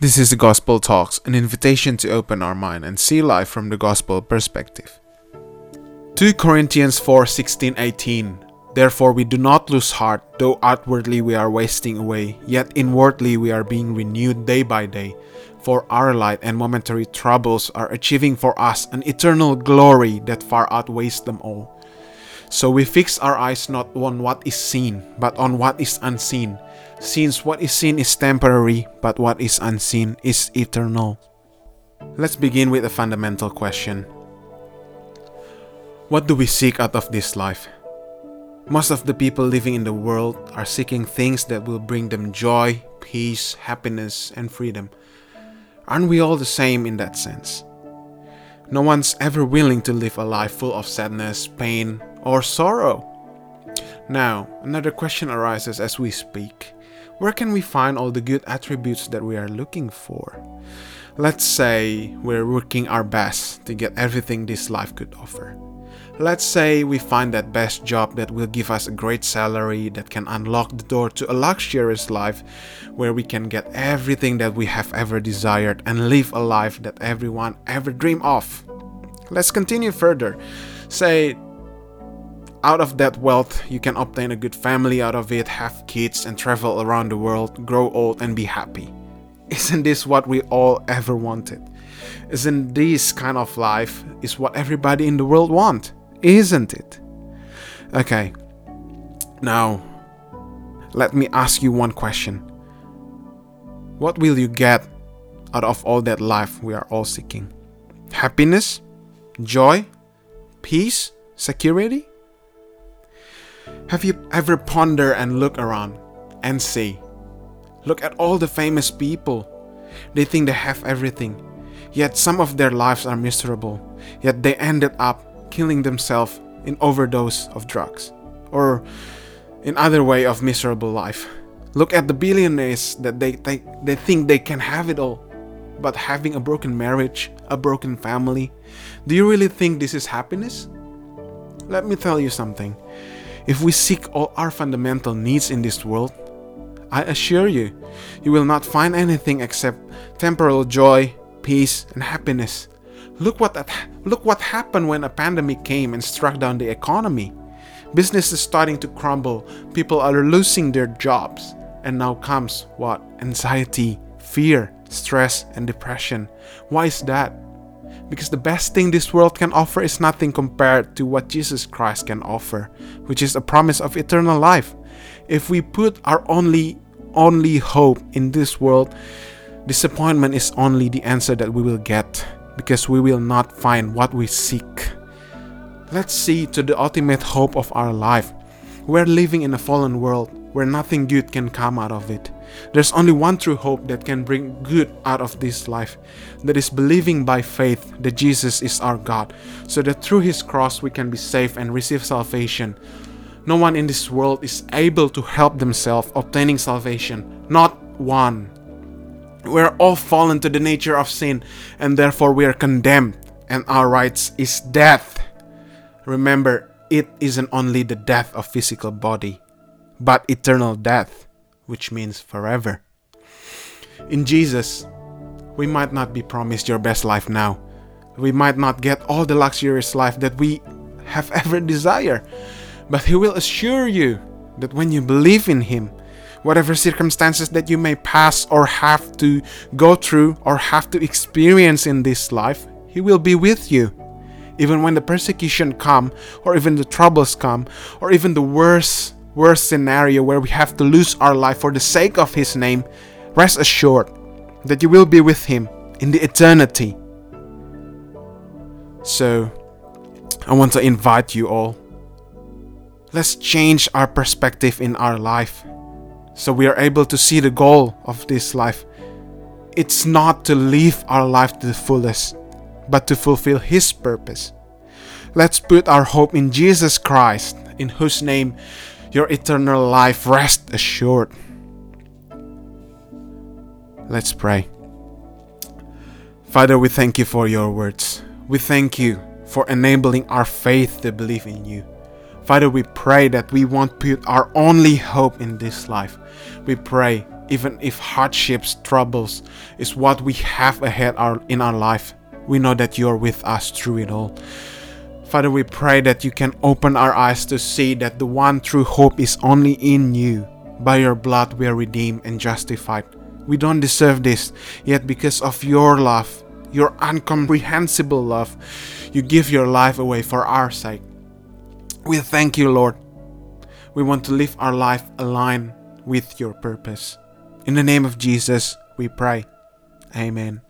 This is the Gospel Talks, an invitation to open our mind and see life from the gospel perspective. 2 Corinthians 4 16 18. Therefore, we do not lose heart, though outwardly we are wasting away, yet inwardly we are being renewed day by day. For our light and momentary troubles are achieving for us an eternal glory that far outweighs them all. So we fix our eyes not on what is seen, but on what is unseen since what is seen is temporary, but what is unseen is eternal. Let's begin with a fundamental question What do we seek out of this life? Most of the people living in the world are seeking things that will bring them joy, peace, happiness, and freedom. Aren't we all the same in that sense? No one's ever willing to live a life full of sadness, pain, or sorrow. Now, another question arises as we speak where can we find all the good attributes that we are looking for? Let's say we're working our best to get everything this life could offer. Let's say we find that best job that will give us a great salary that can unlock the door to a luxurious life where we can get everything that we have ever desired and live a life that everyone ever dreamed of. Let's continue further. Say out of that wealth, you can obtain a good family out of it, have kids, and travel around the world, grow old, and be happy. Isn't this what we all ever wanted? Isn't this kind of life is what everybody in the world want? Isn't it? Okay. Now, let me ask you one question. What will you get out of all that life we are all seeking? Happiness? Joy? Peace? Security? Have you ever ponder and look around and say, Look at all the famous people. They think they have everything, yet some of their lives are miserable. Yet they ended up killing themselves in overdose of drugs or in other way of miserable life. Look at the billionaires that they, they, they think they can have it all, but having a broken marriage, a broken family. Do you really think this is happiness? Let me tell you something. If we seek all our fundamental needs in this world, I assure you, you will not find anything except temporal joy, peace, and happiness. Look what that, look what happened when a pandemic came and struck down the economy. Business is starting to crumble, people are losing their jobs, and now comes what? Anxiety, fear, stress, and depression. Why is that? Because the best thing this world can offer is nothing compared to what Jesus Christ can offer, which is a promise of eternal life. If we put our only only hope in this world, disappointment is only the answer that we will get because we will not find what we seek. Let's see to the ultimate hope of our life. We're living in a fallen world where nothing good can come out of it. There's only one true hope that can bring good out of this life that is believing by faith that Jesus is our God, so that through His cross we can be saved and receive salvation. No one in this world is able to help themselves obtaining salvation, not one. We're all fallen to the nature of sin, and therefore we are condemned, and our rights is death. Remember, it isn't only the death of physical body, but eternal death which means forever. In Jesus, we might not be promised your best life now. We might not get all the luxurious life that we have ever desired, but He will assure you that when you believe in Him, whatever circumstances that you may pass or have to go through or have to experience in this life, He will be with you. Even when the persecution come, or even the troubles come, or even the worst worst scenario where we have to lose our life for the sake of His name, rest assured that you will be with Him in the eternity. So, I want to invite you all. Let's change our perspective in our life so we are able to see the goal of this life. It's not to live our life to the fullest, but to fulfill His purpose. Let's put our hope in Jesus Christ, in whose name your eternal life rest assured. Let's pray. Father, we thank you for your words. We thank you for enabling our faith to believe in you. Father, we pray that we won't put our only hope in this life. We pray even if hardships, troubles is what we have ahead our, in our life, we know that you're with us through it all. Father, we pray that you can open our eyes to see that the one true hope is only in you. By your blood, we are redeemed and justified. We don't deserve this, yet because of your love, your incomprehensible love, you give your life away for our sake. We thank you, Lord. We want to live our life aligned with your purpose. In the name of Jesus, we pray. Amen.